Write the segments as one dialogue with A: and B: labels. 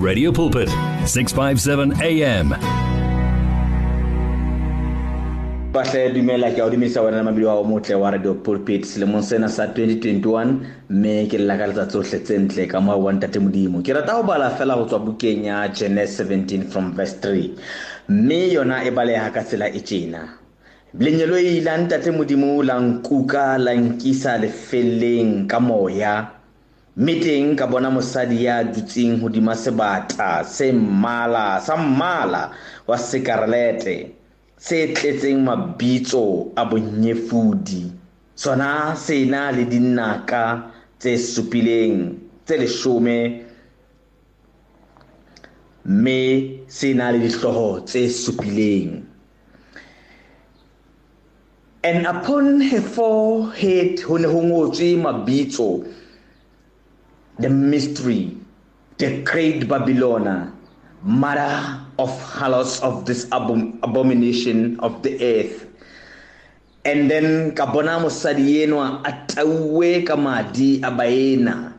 A: Radio Pulpit 657 AM
B: bahle dumela ke a dumisa wena mabidi wa motle wa radio pulpit. Selemong sena sa 2021 mme ke lla ka letsatsi tsohle tse ntle ka moya wa ntate modimo. Ke rata ho bala fela ho tswa bukeng ya genesis 17 from verse 3 mme yona e baleha ka tsela e tjena. Lenyelo e ile ntate modimo la nkuka la nkisa lefelleng ka moya. Mme teng ka bona mosadi ya dutseng hodima sebata se mmala sa mmala wa sekarelete se tletseng mabitso a bonyefudi. Sona se na le dinaka tse supileng tse leshome. Mme se na le dihloho tse supileng. And upon her forehead ho ne ho ngotswe mabitso the mystery the great babylon mother of halos of this abom abomination of the earth. And then ka bona mosadi enwa a tauwe ka madi a baena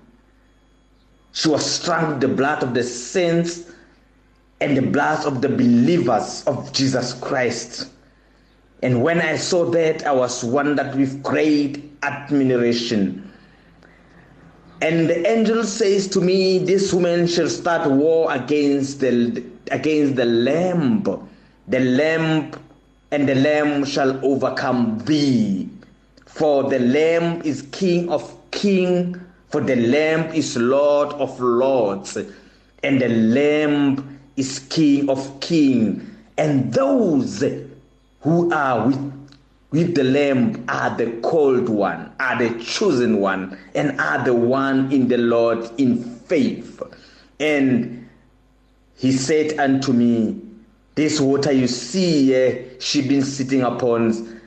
B: she was struck the blood of the saints and the blood of the believers of Jesus Christ. And when i saw that i was wondered with great admiration. And the angel says to me, This woman shall start war against the against the lamb. The lamb and the lamb shall overcome thee. For the lamb is king of king, for the lamb is Lord of lords, and the lamb is king of king. And those who are with with the lamb are the called one, are the chosen one, and are the one in the Lord in faith. And he said unto me, This water you see here, she been sitting upon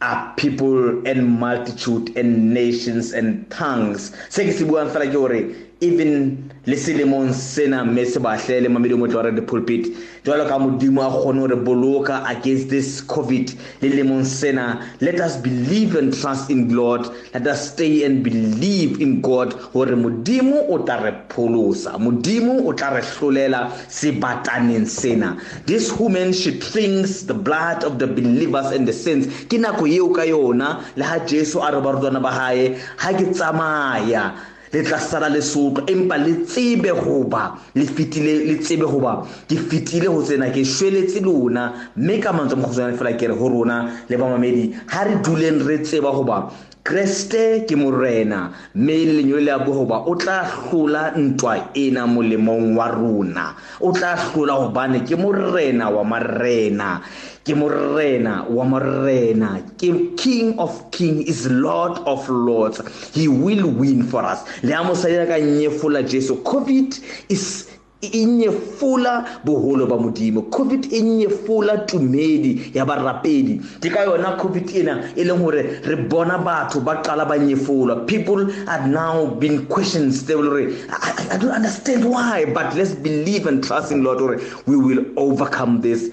B: are people and multitude and nations and tongues. Se ke se buang fela ke hore even le selemong sena mme se bahlele mamedi mo tlore the pulpit jwalo ka modimo a kgone re boloka against this covid le lemong sena. Let us believe and trust in god. Let us stay and believe in god hore modimo o tla re pholosa modimo o tla re hlolela sebataneng sena. This woman she drinks the blood of the believers and the saints. Ke nako eo ka yona le ha jesu a re barutwana ba hae ha ke tsamaya le tla sala lesotho empa le tsebe hoba le fitile le tsebe hoba ke fitile ho tsena ke shweletse lona. Mme ka mantswe mogosana fela ke re ho rona le bamamedi ha re duleng re tseba hoba kreste ke morena mme lenyolo le a bo hoba o tla hlola ntwa ena molemong wa rona. O tla hlola hobane ke morena wa marena ke morena wa morena ke king of king is lord of lords. He will win for us. Le a mosalela ka nyefola jesu covid is e nyefula boholo ba modimo. Covid e nyefula tumedi ya barapedi ke ka yona covid ena e leng hore re bona batho ba qala ba nyefula. People are now been questions they will re I, I don't understand why but let's believe and trust in lord hore we will overcome this.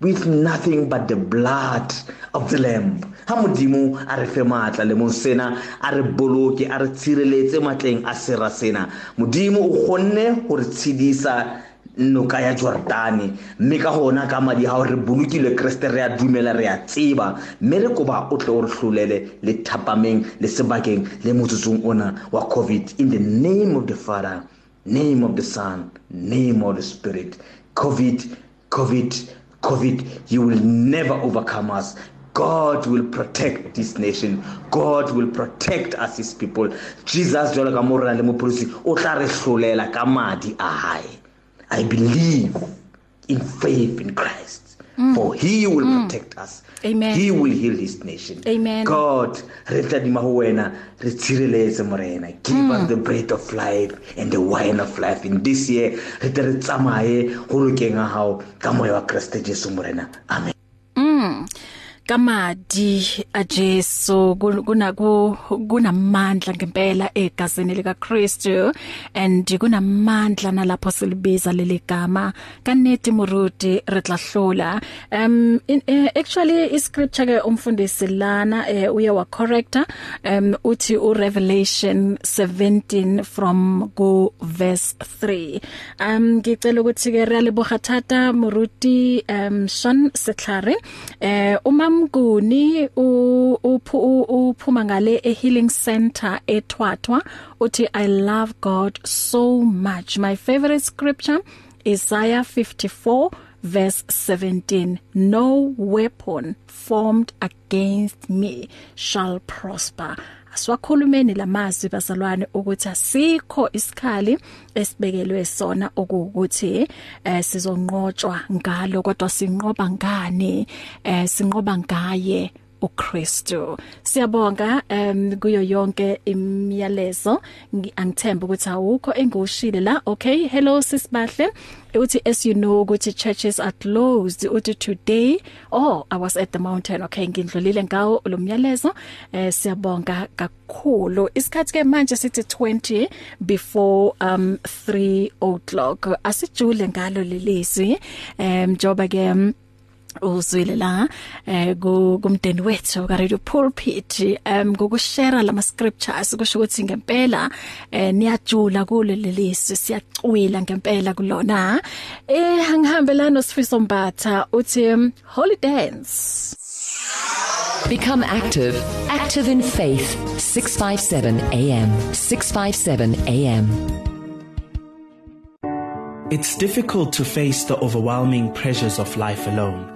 B: With nothing but the blood of the lamb. Ha modimo a re fe matla le mo sena a re boloke a re tshireletse matleng a sera sena. Modimo o kgonne ho re tshidisa noka ya Jordane mme ka hona ka madi ha re bolokile Kriste re a dumela re a tseba. Mme re koba o tle o re hlolele le thapameng le sebakeng le motsotsong ona wa covid. In the name of the father name of the son name of the spirit. Covid covid COVID, you will never overcome us. God will protect this nation. God will protect us his people. Jesus jwalo ka morena le mopolisi o tla re hlolela ka madi a hae. I believe in faith in Christ. Mm. For he will mm. protect us.
C: Amen.
B: He will heal this nation.
C: Amen.
B: God, re tla dima ho wena, re tshireletse morena. Give mm. us the bread of life and the wine of life in this year. Re tle re tsamaye ho lokeng a hao ka moya wa Kriste Jesu morena. Amen.
C: Mm. Kamadi ajesu kunaku kunamandla ngempela egazini lika Kristu and kunamandla nalapho silibiza leli gama. Kaneti muruti retlahlola um in, uh, actually iscripture ke umfundisi lana uh, uye wa corrector um uthi u Revelation 17 from go verse 3 um ngicela ukuthi ke real bogatata muruti um Sean Setlare eh uma uMguni uphuma ngale e healing center eThwathwa uthi I love God so much. My favorite scripture Isaiah 54 verse 17 no weapon formed against me shall prosper. Asiwakhulumeni lamazwi bazalwane ukuthi asikho isikhali esibekelwe sona okuwukuthi eh sizonqotshwa ngalo kodwa sinqoba ngani? Eh sinqoba ngaye. uKristu. Siyabonga um kuyo yonke imiyalezo. Angithemba ukuthi awukho engiwushile la. Okay hello sisibahle. Uthi as you know ukuthi churches are closed uthi today. Oh i was at the mountain. Okay ngindlulile ngawo lo myalezo. Eh siyabonga kakhulu. Isikhathi ke manje sithi 20 before um 3 o'clock. Asijule ngalo lelizwi. Em joba ke um, uzwile la eh kumndeni wethu ka radio pulpit um ngokushare lama scriptures kusho ukuthi ngempela eh niyajula kule lelisi siyacwila ngempela kulona eh angihambelana nosifiso mbatha uthi um, holy dance
D: Become active, active in faith. 657 AM. 657 AM.
E: It's difficult to face the overwhelming pressures of life alone.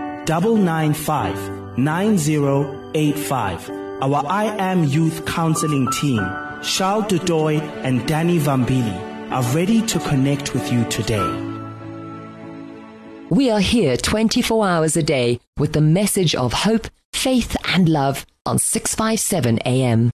E: 995 9085. Our I Am Youth Counseling team, Charles Dudoy and Danny Vambili, are ready to connect with you today.
D: We are here 24 hours a day with the message of hope, faith, and love on 657 AM.